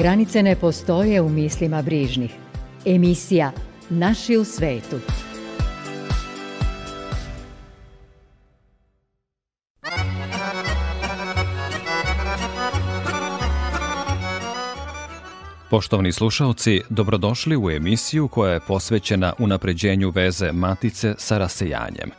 Granice ne postoje u mislima brižnih. Emisija Naši u svetu. Poštovani slušalci, dobrodošli u emisiju koja je posvećena unapređenju veze Matice sa rasejanjem.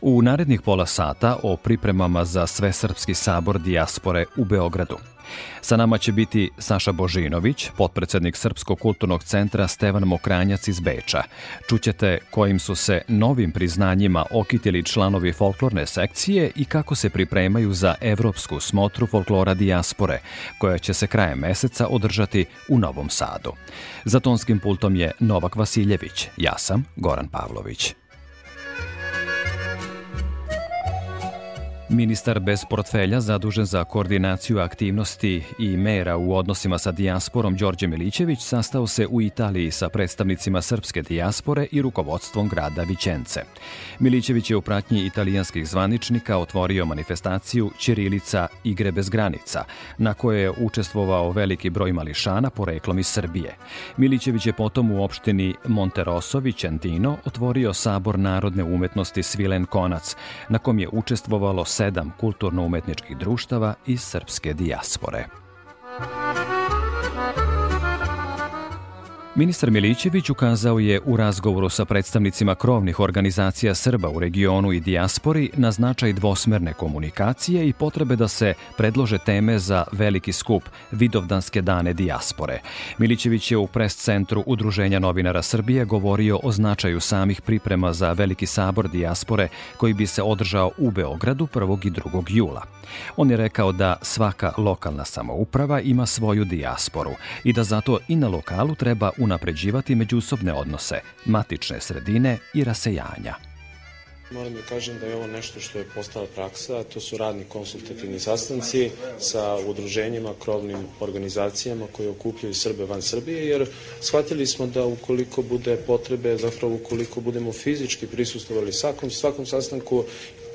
U narednih pola sata o pripremama za Svesrpski sabor dijaspore u Beogradu. Sa nama će biti Saša Božinović, potpredsednik Srpskog kulturnog centra Stevan Mokranjac iz Beča. Čućete kojim su se novim priznanjima okitili članovi folklorne sekcije i kako se pripremaju za evropsku smotru folklora dijaspore, koja će se krajem meseca održati u Novom Sadu. Za tonskim pultom je Novak Vasiljević, ja sam Goran Pavlović. Ministar bez portfelja zadužen za koordinaciju aktivnosti i mera u odnosima sa dijasporom Đorđe Milićević sastao se u Italiji sa predstavnicima srpske dijaspore i rukovodstvom grada Vićence. Milićević je u pratnji italijanskih zvaničnika otvorio manifestaciju Ćirilica igre bez granica, na kojoj je učestvovao veliki broj mališana poreklom iz Srbije. Milićević je potom u opštini Monterosso Vicentino otvorio sabor narodne umetnosti Svilen Konac, na kom je učestvovalo sedam kulturno-umetničkih društava iz srpske dijaspore. Ministar Milićević ukazao je u razgovoru sa predstavnicima krovnih organizacija Srba u regionu i dijaspori na značaj dvosmerne komunikacije i potrebe da se predlože teme za veliki skup Vidovdanske dane dijaspore. Milićević je u pres centru Udruženja novinara Srbije govorio o značaju samih priprema za veliki sabor dijaspore koji bi se održao u Beogradu 1. i 2. jula. On je rekao da svaka lokalna samouprava ima svoju dijasporu i da zato i na lokalu treba unapređivati međusobne odnose, matične sredine i rasejanja. Moram da kažem da je ovo nešto što je postala praksa, to su radni konsultativni sastanci sa udruženjima, krovnim organizacijama koje okupljaju Srbe van Srbije, jer shvatili smo da ukoliko bude potrebe, zapravo ukoliko budemo fizički prisustovali svakom, svakom sastanku,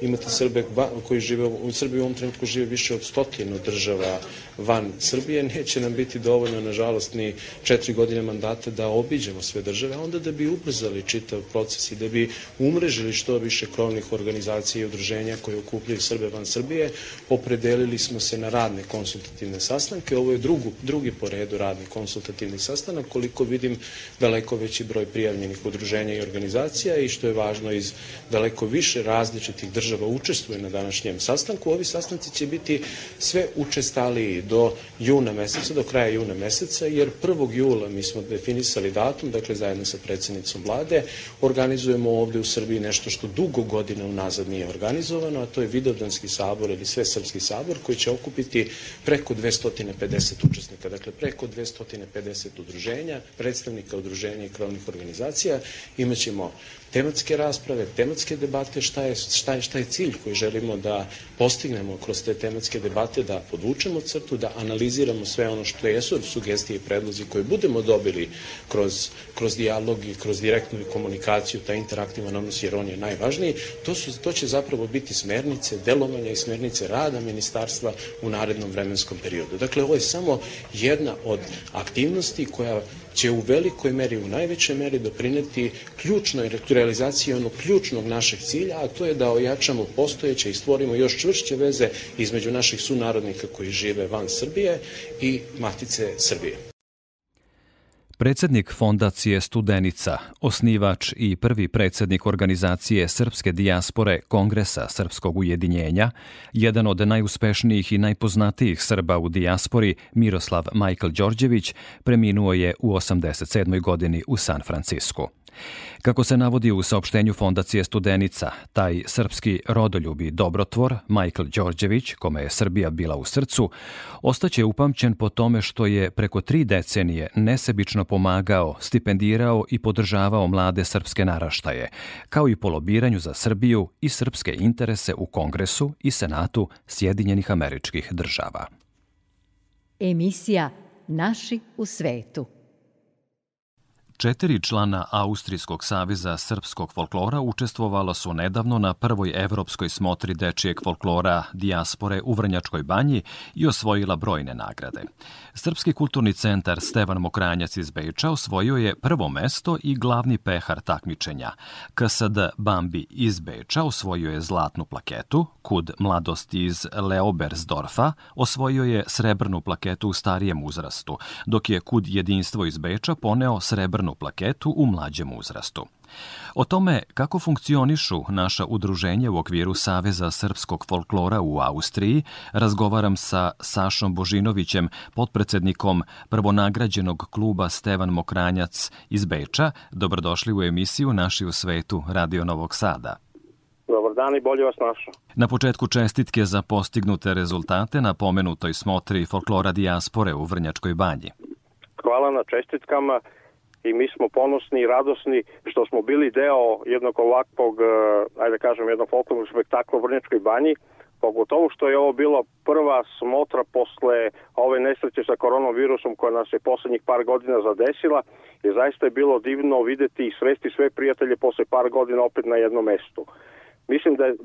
imate Srbe koji žive u Srbiji u ovom trenutku žive više od stotinu država van Srbije, neće nam biti dovoljno, nažalost, ni četiri godine mandata da obiđemo sve države, a onda da bi ubrzali čitav proces i da bi umrežili što više krovnih organizacija i udruženja koje okupljaju Srbe van Srbije, opredelili smo se na radne konsultativne sastanke. Ovo je drugu, drugi po redu radni konsultativni sastanak, koliko vidim daleko veći broj prijavljenih udruženja i organizacija i što je važno iz daleko više različitih država učestvuje na današnjem sastanku. Ovi sastanci će biti sve učestaliji do juna meseca, do kraja juna meseca, jer 1. jula mi smo definisali datum, dakle zajedno sa predsednicom vlade, organizujemo ovde u Srbiji nešto što dugo godina unazad nije organizovano, a to je Vidovdanski sabor ili Svesrpski sabor koji će okupiti preko 250 učesnika, dakle preko 250 udruženja, predstavnika udruženja i krovnih organizacija. Imaćemo tematske rasprave, tematske debate, šta je, šta je, šta je cilj koji želimo da postignemo kroz te tematske debate, da podvučemo crtu, da analiziramo sve ono što jesu sugestije i predlozi koje budemo dobili kroz, kroz dijalog i kroz direktnu komunikaciju, taj interaktivan odnos, jer on je najvažniji, to, su, to će zapravo biti smernice delovanja i smernice rada ministarstva u narednom vremenskom periodu. Dakle, ovo je samo jedna od aktivnosti koja će u velikoj meri, u najvećoj meri doprineti ključnoj realizaciji onog ključnog našeg cilja, a to je da ojačamo postojeće i stvorimo još čvršće veze između naših sunarodnika koji žive van Srbije i Matice Srbije. Predsednik fondacije Studenica, osnivač i prvi predsednik organizacije Srpske dijaspore Kongresa Srpskog ujedinjenja, jedan od najuspešnijih i najpoznatijih Srba u dijaspori, Miroslav Majkl Đorđević, preminuo je u 87. godini u San Francisku. Kako se navodi u saopštenju Fondacije Studenica, taj srpski rodoljubi dobrotvor, Michael Đorđević, kome je Srbija bila u srcu, ostaće upamćen po tome što je preko tri decenije nesebično pomagao, stipendirao i podržavao mlade srpske naraštaje, kao i po lobiranju za Srbiju i srpske interese u Kongresu i Senatu Sjedinjenih američkih država. Emisija Naši u svetu. Četiri člana Austrijskog saveza srpskog folklora učestvovala su nedavno na prvoj evropskoj smotri dečijeg folklora Dijaspore u Vrnjačkoj banji i osvojila brojne nagrade. Srpski kulturni centar Stevan Mokranjac iz Beča osvojio je prvo mesto i glavni pehar takmičenja. KSD Bambi iz Beča osvojio je zlatnu plaketu, Kud mladosti iz Leobersdorfa osvojio je srebrnu plaketu u starijem uzrastu, dok je Kud jedinstvo iz Beča poneo srebrnu plaketu u mlađem uzrastu. O tome kako funkcionišu naša udruženja u okviru Saveza srpskog folklora u Austriji razgovaram sa Sašom Božinovićem, potpredsednikom prvonagrađenog kluba Stevan Mokranjac iz Beča. Dobrodošli u emisiju Naši u svetu Radio Novog Sada. Dobar dan i bolje vas našao. Na početku čestitke za postignute rezultate na pomenutoj smotri folklora dijaspore u Vrnjačkoj banji. Hvala na čestitkama i mi smo ponosni i radosni što smo bili deo jednog ovakvog, e, ajde da kažem, jednog folklornog spektakla u Vrnjačkoj banji, pogotovo što je ovo bilo prva smotra posle ove nesreće sa koronavirusom koja nas je poslednjih par godina zadesila i zaista je bilo divno videti i sresti sve prijatelje posle par godina opet na jednom mestu. Mislim da je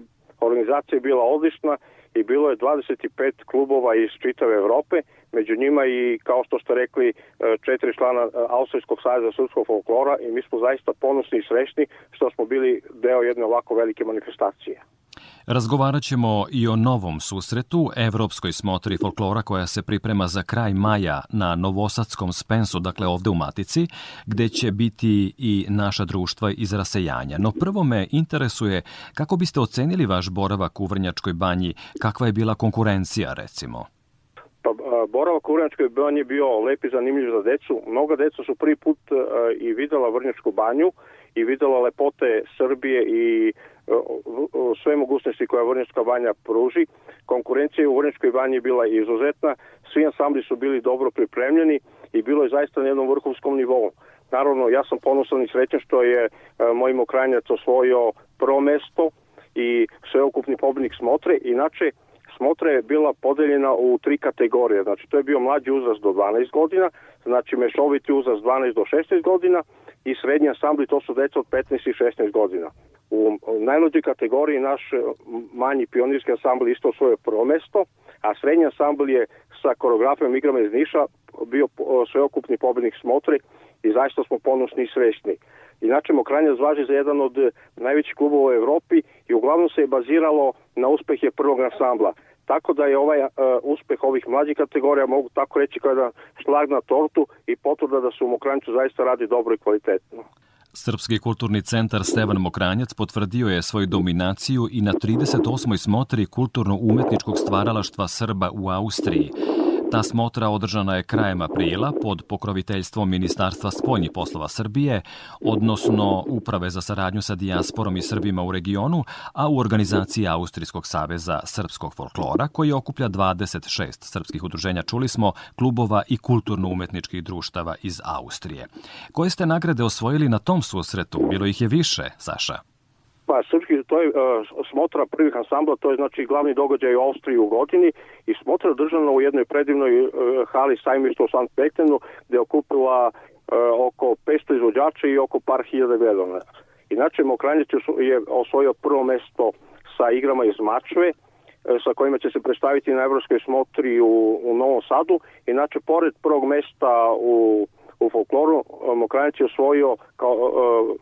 organizacija bila odlična i bilo je 25 klubova iz čitave Evrope, među njima i kao što ste rekli e, četiri člana e, Austrijskog savjeza srpskog folklora i mi smo zaista ponosni i srećni što smo bili deo jedne ovako velike manifestacije. Razgovarat ćemo i o novom susretu, Evropskoj smotri folklora koja se priprema za kraj maja na Novosadskom Spensu, dakle ovde u Matici, gde će biti i naša društva iz rasejanja. No prvo me interesuje kako biste ocenili vaš boravak u Vrnjačkoj banji, kakva je bila konkurencija recimo? Pa, boravak u Vrnjačkoj banji je bio lep i zanimljiv za decu. Mnoga deca su prvi put i videla Vrnjačku banju i videla lepote Srbije i sve mogućnosti koje Vrnjačka banja pruži. Konkurencija u Vrnjačkoj banji je bila izuzetna, svi ansambli su bili dobro pripremljeni i bilo je zaista na jednom vrhovskom nivou. Naravno, ja sam ponosan i srećan što je moj mokranjac osvojio prvo mesto i sveokupni pobednik smotre. Inače, smotra je bila podeljena u tri kategorije. Znači, to je bio mlađi uzrast do 12 godina, znači mešoviti uzrast 12 do 16 godina i srednji ansambli, to su deca od 15 i 16 godina. U najmlađoj kategoriji naš manji pionirski ansambl isto svoje prvo mesto, a srednji ansambl je sa koreografijom igrama iz Niša bio sveokupni pobednik smotre i zaista smo ponosni i srećni. Inače, Mokranjac važi za jedan od najvećih klubova u Evropi i uglavnom se je baziralo na uspehe prvog ansambla. Tako da je ovaj uh, uspeh ovih mlađih kategorija, mogu tako reći, kao jedan šlag na tortu i potvrda da se u Mokranjcu zaista radi dobro i kvalitetno. Srpski kulturni centar Stevan Mokranjac potvrdio je svoju dominaciju i na 38. smotri kulturno-umetničkog stvaralaštva Srba u Austriji, Ta smotra održana je krajem aprila pod pokroviteljstvom Ministarstva spoljnih poslova Srbije, odnosno Uprave za saradnju sa dijasporom i Srbima u regionu, a u organizaciji Austrijskog saveza srpskog folklora, koji okuplja 26 srpskih udruženja, čuli smo, klubova i kulturno-umetničkih društava iz Austrije. Koje ste nagrade osvojili na tom susretu? Bilo ih je više, Saša? Pa to je uh, smotra prvih ansambla, to je znači glavni događaj u Austriji u godini i smotra držana u jednoj predivnoj uh, hali sajmišta u St. Pektenu gde je okupila uh, oko 500 izvođača i oko par hiljada gledana. Inače, Mokranjić je osvojio prvo mesto sa igrama iz Mačve, sa kojima će se predstaviti na Evropskoj smotri u, u Novom Sadu. Inače, pored prvog mesta u u folkloru Mokranac je osvojio kao uh,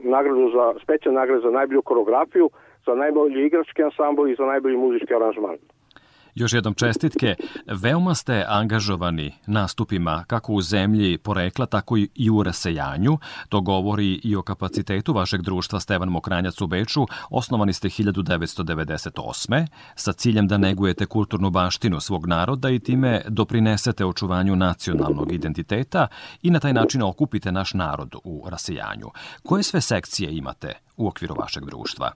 nagradu za specijalnu nagradu za najbolju koreografiju, za najbolji igrački ansambl i za najbolji muzički aranžman. Još jednom čestitke. Veoma ste angažovani nastupima kako u zemlji porekla, tako i u rasejanju. To govori i o kapacitetu vašeg društva Stevan Mokranjac u Beču. Osnovani ste 1998. sa ciljem da negujete kulturnu baštinu svog naroda i time doprinesete očuvanju nacionalnog identiteta i na taj način okupite naš narod u rasejanju. Koje sve sekcije imate u okviru vašeg društva?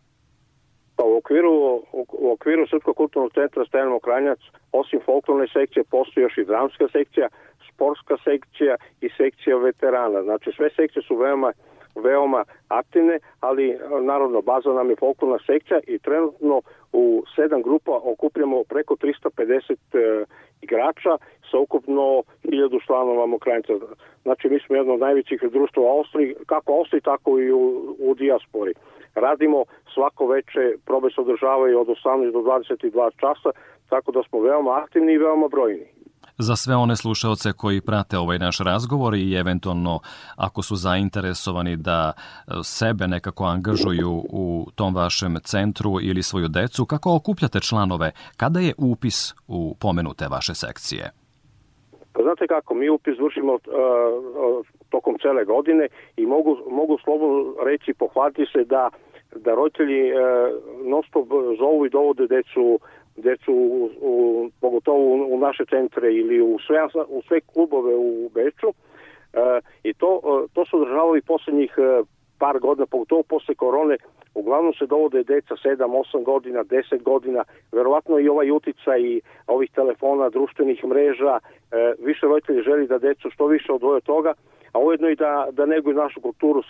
Pa u okviru, u okviru Srpskog kulturnog centra Stevan Mokranjac, osim folklorne sekcije, postoji još i dramska sekcija, sportska sekcija i sekcija veterana. Znači sve sekcije su veoma veoma aktivne, ali naravno baza nam je folklorna sekcija i trenutno u sedam grupa okupljamo preko 350 e, igrača sa ukupno 1000 članova Mokrajnica. Znači mi smo jedno od najvećih društva u Austriji, kako u Austriji, tako i u, u dijaspori. Radimo svako veče, probe se održavaju od 18 do 22 časa, tako da smo veoma aktivni i veoma brojni. Za sve one slušaoce koji prate ovaj naš razgovor i eventualno ako su zainteresovani da e, sebe nekako angažuju u tom vašem centru ili svoju decu, kako okupljate članove? Kada je upis u pomenute vaše sekcije? Pa znate kako, mi upis vršimo uh, tokom cele godine i mogu, mogu slobodno reći, pohvaliti se da da roditelji uh, non stop zovu i dovode decu decu u, u, pogotovo u, u naše centre ili u sve, u sve klubove u Beču. E, i to, e, to su održavali poslednjih e, par godina, pogotovo posle korone, uglavnom se dovode deca 7, 8 godina, 10 godina, verovatno i ovaj utica i ovih telefona, društvenih mreža, e, više roditelji želi da decu što više odvoje od toga, a ujedno i da, da neguju našu kulturu,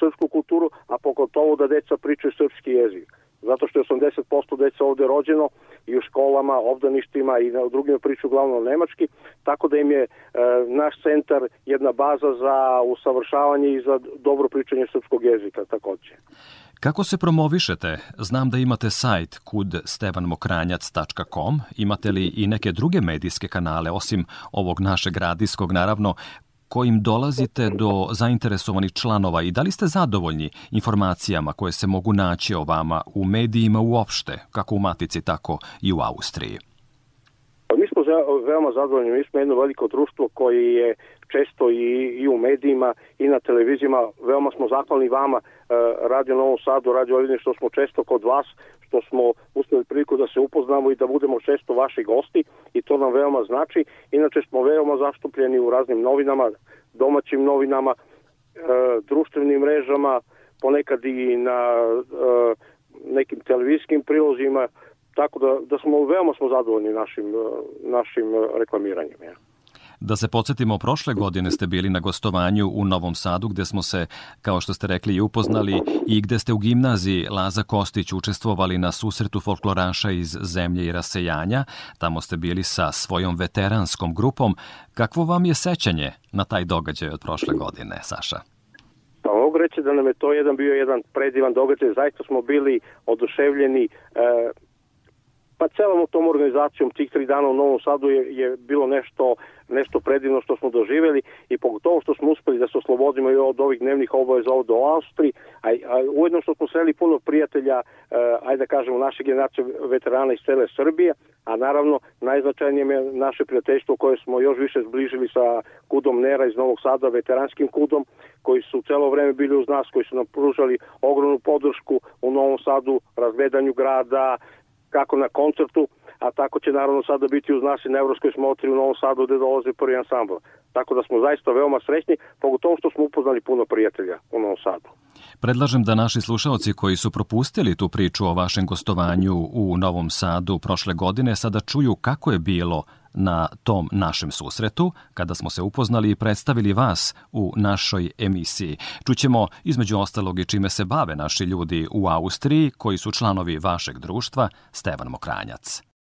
srpsku kulturu, a pogotovo da deca pričaju srpski jezik zato što je 80% deca ovde rođeno i u školama, obdaništima i na drugim priču uglavnom nemački, tako da im je e, naš centar jedna baza za usavršavanje i za dobro pričanje srpskog jezika takođe. Kako se promovišete? Znam da imate sajt kudstevanmokranjac.com. Imate li i neke druge medijske kanale, osim ovog našeg radijskog, naravno, kojim dolazite do zainteresovanih članova i da li ste zadovoljni informacijama koje se mogu naći o vama u medijima uopšte, kako u Matici, tako i u Austriji? Pa mi smo veoma zadovoljni, mi smo jedno veliko društvo koji je često i, i u medijima i na televizijama, veoma smo zahvalni vama, e, Radio Novom Sadu, Radio Oljeni, što smo često kod vas, što smo uspeli priliku da se upoznamo i da budemo često vaši gosti i to nam veoma znači. Inače smo veoma zastupljeni u raznim novinama, domaćim novinama, e, društvenim mrežama, ponekad i na e, nekim televizijskim prilozima, tako da, da smo veoma smo zadovoljni našim, našim reklamiranjem. Ja. Da se podsjetimo, prošle godine ste bili na gostovanju u Novom Sadu gde smo se, kao što ste rekli, upoznali i gde ste u gimnaziji Laza Kostić učestvovali na susretu folkloraša iz zemlje i rasejanja. Tamo ste bili sa svojom veteranskom grupom. Kakvo vam je sećanje na taj događaj od prošle godine, Saša? Pa mogu reći da nam je to jedan bio jedan predivan događaj. Zaista smo bili oduševljeni. E, pa celom tom organizacijom tih tri dana u Novom Sadu je, je bilo nešto nešto predivno što smo doživeli i pogotovo što smo uspeli da se oslobodimo i od ovih dnevnih obaveza ovde u Austriji, a, a ujedno što smo sreli puno prijatelja, e, ajde da kažemo, naše generacije veterana iz cele Srbije, a naravno najznačajnije je naše prijateljstvo koje smo još više zbližili sa Kudom Nera iz Novog Sada, veteranskim Kudom, koji su celo vreme bili uz nas, koji su nam pružali ogromnu podršku u Novom Sadu, razgledanju grada, kako na koncertu, a tako će naravno sada biti uz nas i na Evropskoj smotri u Novom Sadu gde dolaze prvi ansambl. Tako da smo zaista veoma srećni, pogotovo što smo upoznali puno prijatelja u Novom Sadu. Predlažem da naši slušalci koji su propustili tu priču o vašem gostovanju u Novom Sadu prošle godine sada čuju kako je bilo na tom našem susretu, kada smo se upoznali i predstavili vas u našoj emisiji. Čućemo između ostalog i čime se bave naši ljudi u Austriji, koji su članovi vašeg društva, Stevan Mokranjac.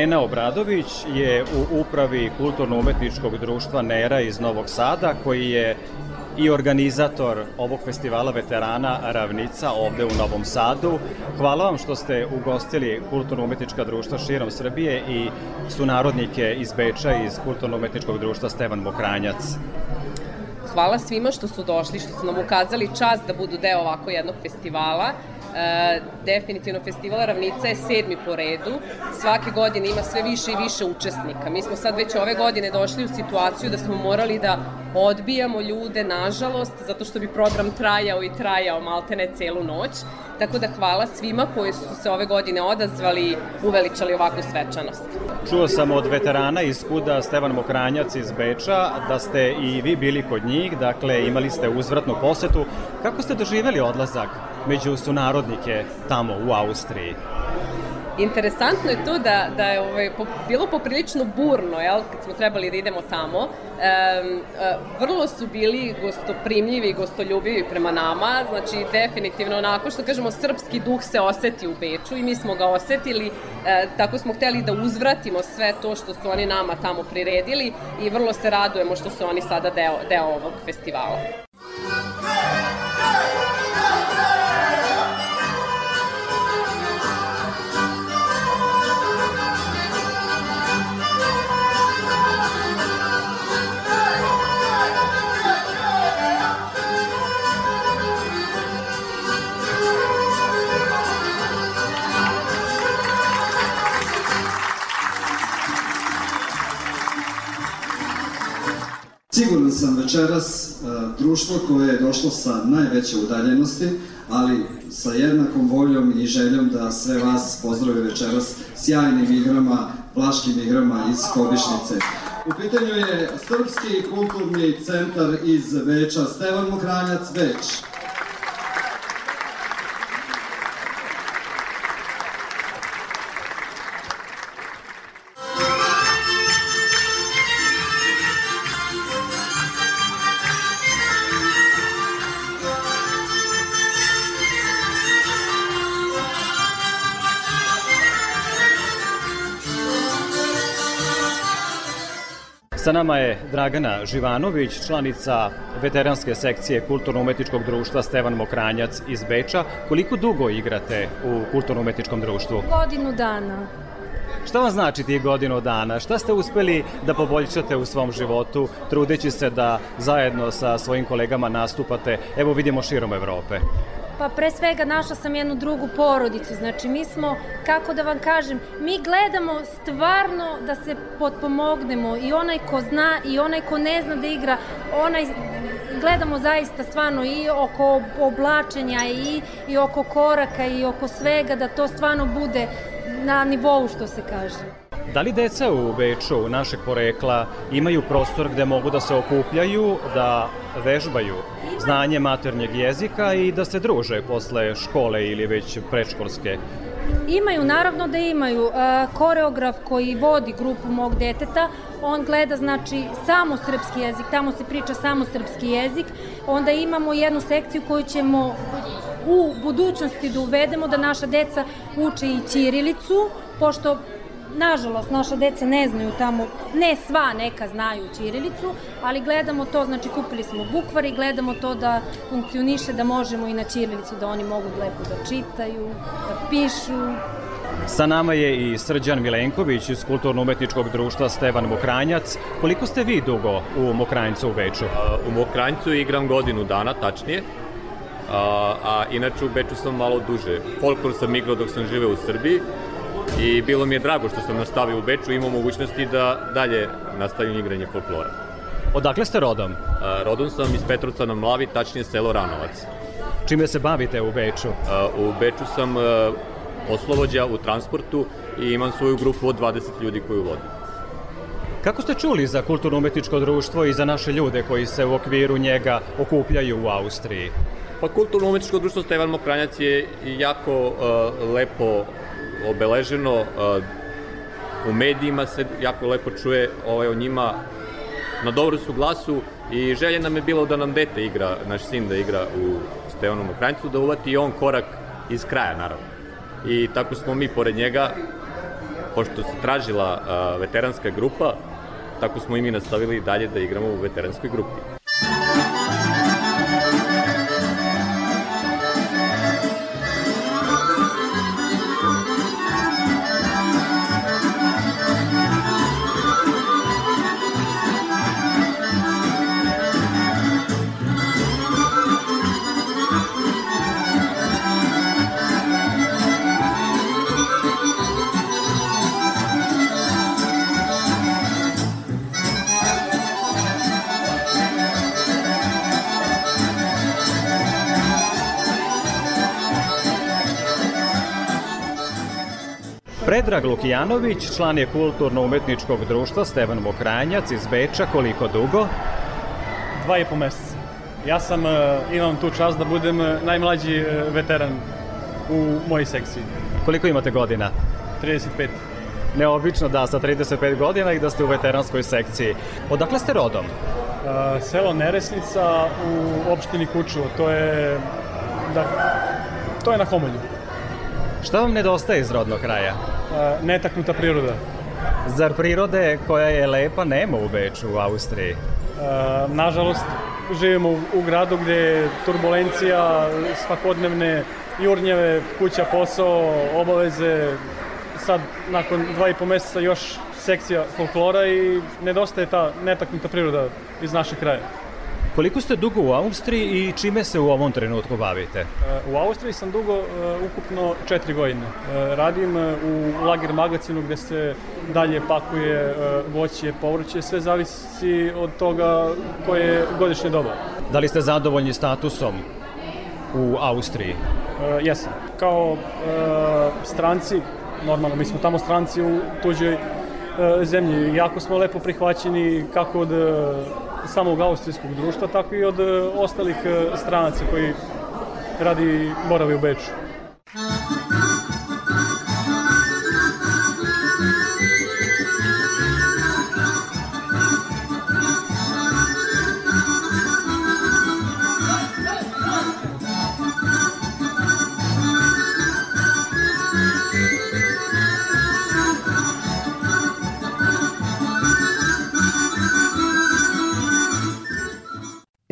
Nena Obradović je u upravi kulturno-umetničkog društva Nera iz Novog Sada, koji je i organizator ovog festivala veterana Ravnica ovde u Novom Sadu. Hvala vam što ste ugostili kulturno-umetnička društva širom Srbije i sunarodnike iz Beča iz kulturno-umetničkog društva Stevan Mokranjac. Hvala svima što su došli, što su nam ukazali čast da budu deo ovako jednog festivala E, definitivno festival Ravnica je sedmi po redu. Svake godine ima sve više i više učesnika. Mi smo sad već ove godine došli u situaciju da smo morali da odbijamo ljude, nažalost, zato što bi program trajao i trajao maltene celu noć. Tako da hvala svima koji su se ove godine odazvali uveličali ovakvu svečanost. Čuo sam od veterana iz Kuda Stevan Mokranjac iz Beča da ste i vi bili kod njih, dakle imali ste uzvratnu posetu. Kako ste doživeli odlazak među sunarodnike tamo u Austriji? Interesantno je to da, da je ovaj, po, bilo poprilično burno, jel, kad smo trebali da idemo tamo. E, vrlo su bili gostoprimljivi i gostoljubivi prema nama, znači definitivno onako što kažemo srpski duh se oseti u Beču i mi smo ga osetili, e, tako smo hteli da uzvratimo sve to što su oni nama tamo priredili i vrlo se radujemo što su oni sada deo, deo ovog festivala. Siguran sam večeras e, društvo koje je došlo sa najveće udaljenosti, ali sa jednakom voljom i željom da sve vas pozdrave večeras sjajnim igrama, plaškim igrama iz Kobišnice. U pitanju je Srpski kulturni centar iz Veča, Stevan Mokranjac, Već. Sa nama je Dragana Živanović, članica veteranske sekcije Kulturno-umetničkog društva Stevan Mokranjac iz Beča. Koliko dugo igrate u Kulturno-umetničkom društvu? Godinu dana. Šta vam znači tih godinu dana? Šta ste uspeli da poboljšate u svom životu, trudeći se da zajedno sa svojim kolegama nastupate, evo vidimo širom Evrope? Pa pre svega našla sam jednu drugu porodicu, znači mi smo, kako da vam kažem, mi gledamo stvarno da se potpomognemo i onaj ko zna i onaj ko ne zna da igra, onaj gledamo zaista stvarno i oko oblačenja i, i oko koraka i oko svega da to stvarno bude na nivou što se kaže. Da li deca u Beču našeg porekla imaju prostor gde mogu da se okupljaju, da vežbaju znanje maternjeg jezika i da se druže posle škole ili već predškolske? Imaju, naravno da imaju. Koreograf koji vodi grupu mog deteta, on gleda znači samo srpski jezik, tamo se priča samo srpski jezik. Onda imamo jednu sekciju koju ćemo u budućnosti da uvedemo da naša deca uče i ćirilicu, pošto Nažalost, naša deca ne znaju tamo, ne sva neka znaju Ćirilicu, ali gledamo to, znači kupili smo bukvar i gledamo to da funkcioniše, da možemo i na Ćirilicu, da oni mogu lepo da čitaju, da pišu, Sa nama je i Srđan Milenković iz Kulturno-umetničkog društva Stevan Mokranjac. Koliko ste vi dugo u Mokranjcu u Beču? U Mokranjcu igram godinu dana, tačnije. A, a inače u Beču sam malo duže. Folklor sam igrao dok sam živeo u Srbiji i bilo mi je drago što sam nastavio u Beču i imao mogućnosti da dalje nastavim igranje folklora. Odakle ste rodom? A, rodom sam iz Petrovca na Mlavi, tačnije selo Ranovac. Čime se bavite u Beču? A, u Beču sam a, poslovođa u transportu i imam svoju grupu od 20 ljudi koju vodim. Kako ste čuli za kulturno-umetničko društvo i za naše ljude koji se u okviru njega okupljaju u Austriji? Pa kulturno-umetničko društvo Stevan Mokranjac je jako uh, lepo obeleženo, uh, u medijima se jako lepo čuje ovaj, o njima na dobru su glasu i želje nam je bilo da nam dete igra, naš sin da igra u Stevanu Mokranjcu, da uvati on korak iz kraja, naravno. I tako smo mi pored njega, pošto se tražila uh, veteranska grupa, tako smo i mi nastavili dalje da igramo u veteranskoj grupi. Predrag Lukijanović, član je kulturno-umetničkog društva Stevan Mokranjac iz Beča. Koliko dugo? Dva i po meseca. Ja sam, e, imam tu čast da budem e, najmlađi e, veteran u mojoj sekciji. Koliko imate godina? 35. Neobično da, sa 35 godina i da ste u veteranskoj sekciji. Odakle ste rodom? Uh, selo Neresnica u opštini Kučevo, to je da, to je na Homolju. Šta vam nedostaje iz rodnog kraja? Netaknuta priroda. Zar prirode koja je lepa nema u Beču, u Austriji? Nažalost, živimo u, u gradu gde je turbulencija, svakodnevne jurnjeve, kuća, posao, obaveze, sad nakon dva i po meseca još sekcija folklora i nedostaje ta netaknuta priroda iz našeg kraja. Koliko ste dugo u Austriji i čime se u ovom trenutku bavite? U Austriji sam dugo, uh, ukupno četiri godine. Uh, radim u lager magazinu gde se dalje pakuje voće, povrće, sve zavisi od toga koje je godišnje doba. Da li ste zadovoljni statusom u Austriji? Jesam. Kao stranci, normalno, mi smo tamo stranci u tuđoj zemlji. Jako smo lepo prihvaćeni kako od samog austrijskog društva, tako i od uh, ostalih uh, stranaca koji radi boravi u Beču.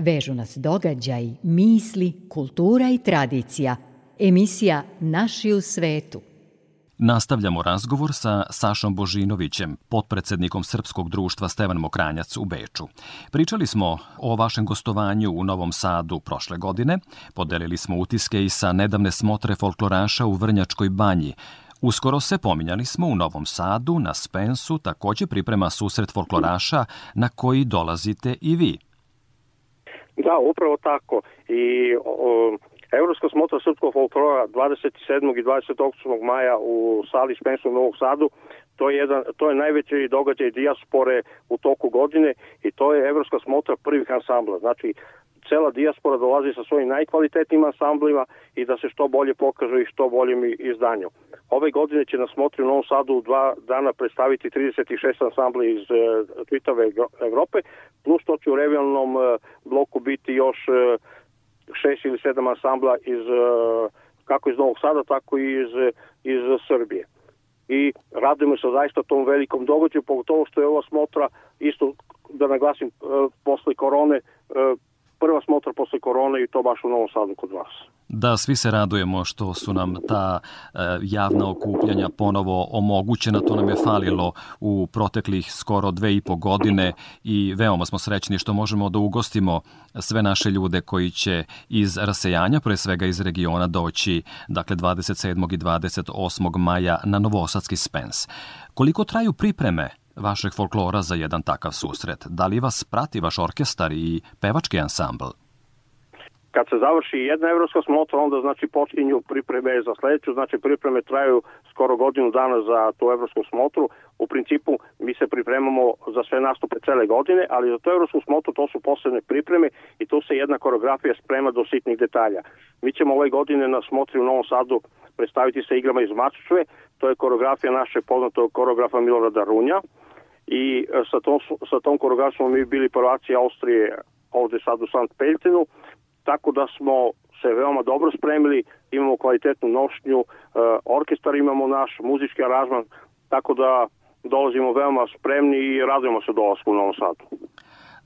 Vežu nas događaj, misli, kultura i tradicija. Emisija Naši u svetu. Nastavljamo razgovor sa Sašom Božinovićem, potpredsednikom Srpskog društva Stevan Mokranjac u Beču. Pričali smo o vašem gostovanju u Novom Sadu prošle godine, podelili smo utiske i sa nedavne smotre folkloraša u Vrnjačkoj banji, Uskoro se pominjali smo u Novom Sadu, na Spensu, takođe priprema susret folkloraša na koji dolazite i vi. Da, upravo tako. I o, Evropska smotra srpskog folklora 27. i 28. maja u sali Spensu u Novog Sadu to je, jedan, to je najveći događaj dijaspore u toku godine i to je Evropska smotra prvih ansambla. Znači, cela dijaspora dolazi sa svojim najkvalitetnim ansamblima i da se što bolje pokažu i što boljem izdanju. Ove godine će na smotri u Novom Sadu u dva dana predstaviti 36 ansambli iz e, čitave Evrope, plus to će u regionalnom e, bloku biti još e, šest ili sedam ansambla iz, e, kako iz Novog Sada, tako i iz, iz Srbije. I radujemo se zaista tom velikom događaju, pogotovo što je ova smotra, isto da naglasim, e, posle korone, e, prva smotra posle korone i to baš u Novom Sadu kod vas. Da, svi se radujemo što su nam ta e, javna okupljanja ponovo omogućena. To nam je falilo u proteklih skoro dve i po godine i veoma smo srećni što možemo da ugostimo sve naše ljude koji će iz rasejanja, pre svega iz regiona, doći dakle 27. i 28. maja na Novosadski Spens. Koliko traju pripreme vašeg folklora za jedan takav susret? Da li vas prati vaš orkestar i pevački ansambl? Kad se završi jedna evropska smotra, onda znači počinju pripreme za sledeću, znači pripreme traju skoro godinu dana za tu evropsku smotru. U principu mi se pripremamo za sve nastupe cele godine, ali za tu evropsku smotru to su posebne pripreme i tu se jedna koreografija sprema do sitnih detalja. Mi ćemo ove godine na smotri u Novom Sadu predstaviti sa igrama iz Mačučve, to je koreografija našeg poznatog koreografa Milorada Runja i sa tom, sa tom koreografijom mi bili prvaci Austrije ovde sad u Sant Peltenu, tako da smo se veoma dobro spremili, imamo kvalitetnu nošnju, orkestar imamo naš, muzički aranžman, tako da dolazimo veoma spremni i radujemo se dolasku u Novom Sadu.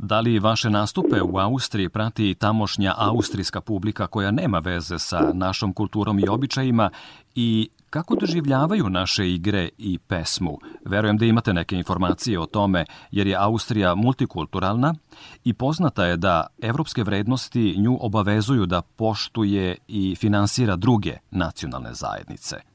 Da li vaše nastupe u Austriji prati tamošnja austrijska publika koja nema veze sa našom kulturom i običajima i kako doživljavaju naše igre i pesmu? Verujem da imate neke informacije o tome jer je Austrija multikulturalna i poznata je da evropske vrednosti nju obavezuju da poštuje i finansira druge nacionalne zajednice.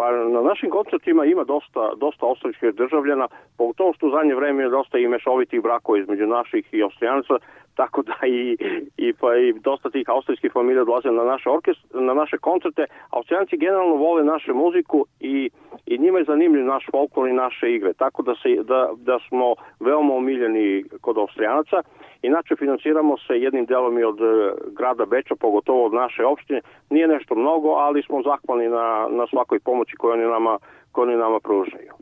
Pa na našim koncertima ima dosta, dosta austrijskih državljana, pogotovo što u zadnje vreme je dosta i mešovitih brakova između naših i austrijanaca, tako da i, i, pa i dosta tih austrijskih familija dolaze na naše, orkest, na naše koncerte. Austrijanci generalno vole našu muziku i, i njima je zanimljiv naš folklor i naše igre, tako da, se, da, da smo veoma omiljeni kod Austrijanaca. Inače, finansiramo se jednim delom i od e, grada Beča, pogotovo od naše opštine. Nije nešto mnogo, ali smo zahvalni na, na svakoj pomoći koju oni nama, koju oni nama pružaju.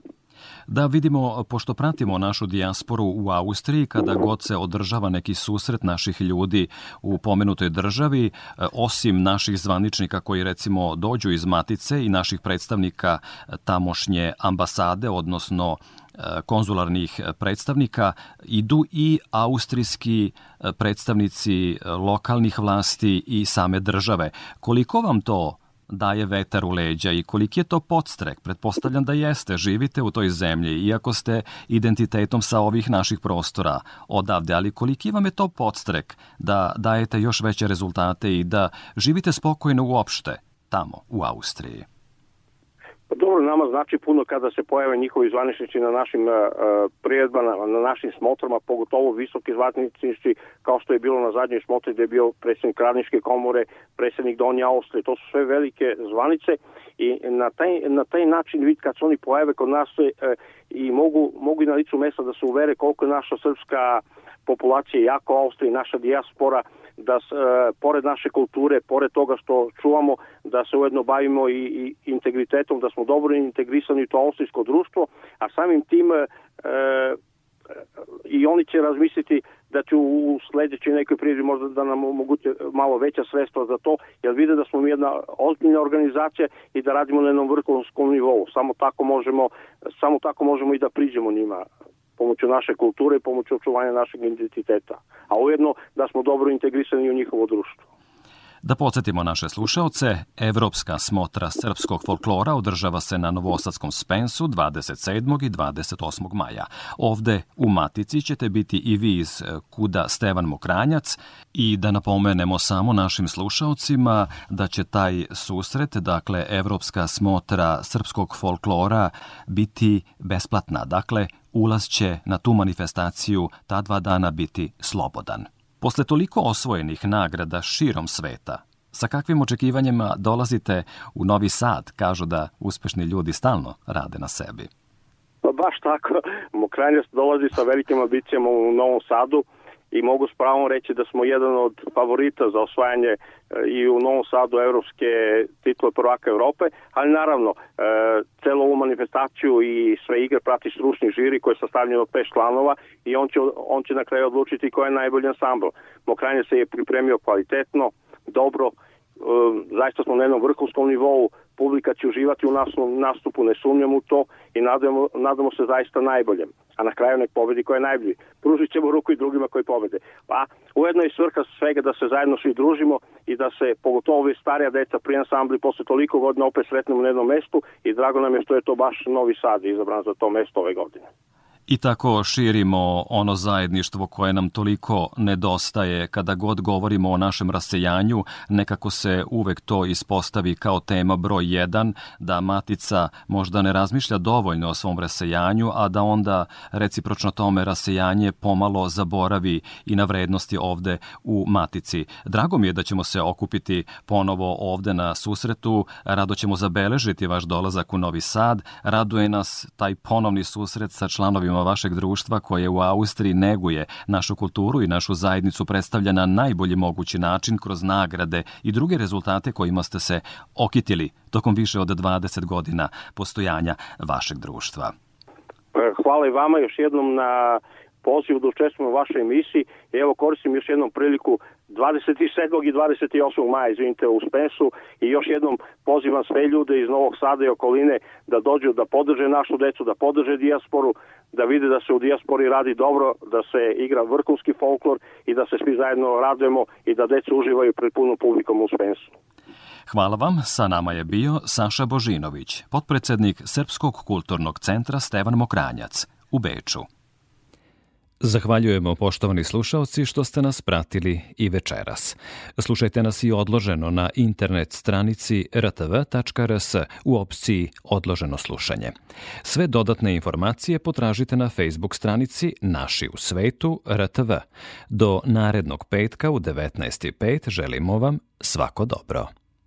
Da vidimo, pošto pratimo našu dijasporu u Austriji, kada god se održava neki susret naših ljudi u pomenutoj državi, e, osim naših zvaničnika koji recimo dođu iz Matice i naših predstavnika tamošnje ambasade, odnosno e, konzularnih predstavnika, idu i austrijski e, predstavnici lokalnih vlasti i same države. Koliko vam to daje vetar u leđa i koliki je to podstrek? Pretpostavljam da jeste, živite u toj zemlji, iako ste identitetom sa ovih naših prostora odavde, ali koliki vam je to podstrek da dajete još veće rezultate i da živite spokojno uopšte tamo u Austriji? Pa dobro, nama znači puno kada se pojave njihovi zvaničnici na našim uh, prijedbama, na našim smotrama, pogotovo visoki zvaničnici, kao što je bilo na zadnjoj smotri gde je bio predsjednik Radničke komore, predsjednik Donja Austrije. To su sve velike zvanice i na taj, na taj način vid kad se oni pojave kod nas uh, i mogu, mogu i na licu mesta da se uvere koliko je naša srpska populacija jako Austrija i naša dijaspora da e, pored naše kulture, pored toga što čuvamo, da se ujedno bavimo i, i integritetom, da smo dobro integrisani u to austrijsko društvo, a samim tim e, i oni će razmisliti da će u sledećoj nekoj prijeđi možda da nam omoguće malo veća sredstva za to, jer vide da smo mi jedna ozbiljna organizacija i da radimo na jednom vrhunskom nivou. Samo tako možemo, samo tako možemo i da priđemo njima pomoću naše kulture i pomoću očuvanja našeg identiteta, a ujedno da smo dobro integrisani u njihovo društvo. Da podsjetimo naše slušaoce, Evropska smotra srpskog folklora održava se na Novosadskom Spensu 27. i 28. maja. Ovde u Matici ćete biti i vi iz Kuda Stevan Mokranjac i da napomenemo samo našim slušaocima da će taj susret, dakle Evropska smotra srpskog folklora, biti besplatna. Dakle, ulaz će na tu manifestaciju ta dva dana biti slobodan. Posle toliko osvojenih nagrada širom sveta, sa kakvim očekivanjima dolazite u Novi Sad? Kažu da uspešni ljudi stalno rade na sebi. Pa baš tako. Mokranjac dolazi sa velikim ambicijama u Novom Sadu i mogu s pravom reći da smo jedan od favorita za osvajanje e, i u Novom Sadu evropske titule prvaka Evrope, ali naravno e, celu ovu manifestaciju i sve igre prati stručni žiri koji je sastavljen od pet članova i on će, on će na kraju odlučiti ko je najbolji ansambl. Mokrajnje se je pripremio kvalitetno, dobro, zaista smo na jednom vrhunskom nivou, publika će uživati u nastupu, ne sumnjam u to i nadamo, nadamo se zaista najboljem a na kraju nek pobedi ko je najbolji. Pružit ćemo ruku i drugima koji pobede. Pa ujedno je svrha svega da se zajedno svi družimo i da se, pogotovo ovi starija deca pri ansambli posle toliko godina opet sretnemo na jednom mestu i drago nam je što je to baš Novi Sad izabran za to mesto ove godine i tako širimo ono zajedništvo koje nam toliko nedostaje. Kada god govorimo o našem rasejanju, nekako se uvek to ispostavi kao tema broj 1, da matica možda ne razmišlja dovoljno o svom rasejanju, a da onda recipročno tome rasejanje pomalo zaboravi i na vrednosti ovde u matici. Drago mi je da ćemo se okupiti ponovo ovde na susretu, rado ćemo zabeležiti vaš dolazak u Novi Sad, raduje nas taj ponovni susret sa članovima članovima vašeg društva koje u Austriji neguje našu kulturu i našu zajednicu predstavlja na najbolji mogući način kroz nagrade i druge rezultate kojima ste se okitili tokom više od 20 godina postojanja vašeg društva. Hvala i vama još jednom na pozivu da učestvujemo u vašoj emisiji. Evo koristim još jednom priliku 27. i 28. maja, izvinite, u Spensu i još jednom pozivam sve ljude iz Novog Sada i okoline da dođu da podrže našu decu, da podrže dijasporu, da vide da se u dijaspori radi dobro, da se igra vrhunski folklor i da se svi zajedno radujemo i da deca uživaju pred punom publikom u Spensu. Hvala vam, sa nama je bio Saša Božinović, potpredsednik Srpskog kulturnog centra Stevan Mokranjac u Beču. Zahvaljujemo poštovani slušaoci što ste nas pratili i večeras. Slušajte nas i odloženo na internet stranici rtv.rs u opciji Odloženo slušanje. Sve dodatne informacije potražite na Facebook stranici Naši u svetu RTV. Do narednog petka u 19.5 želimo vam svako dobro.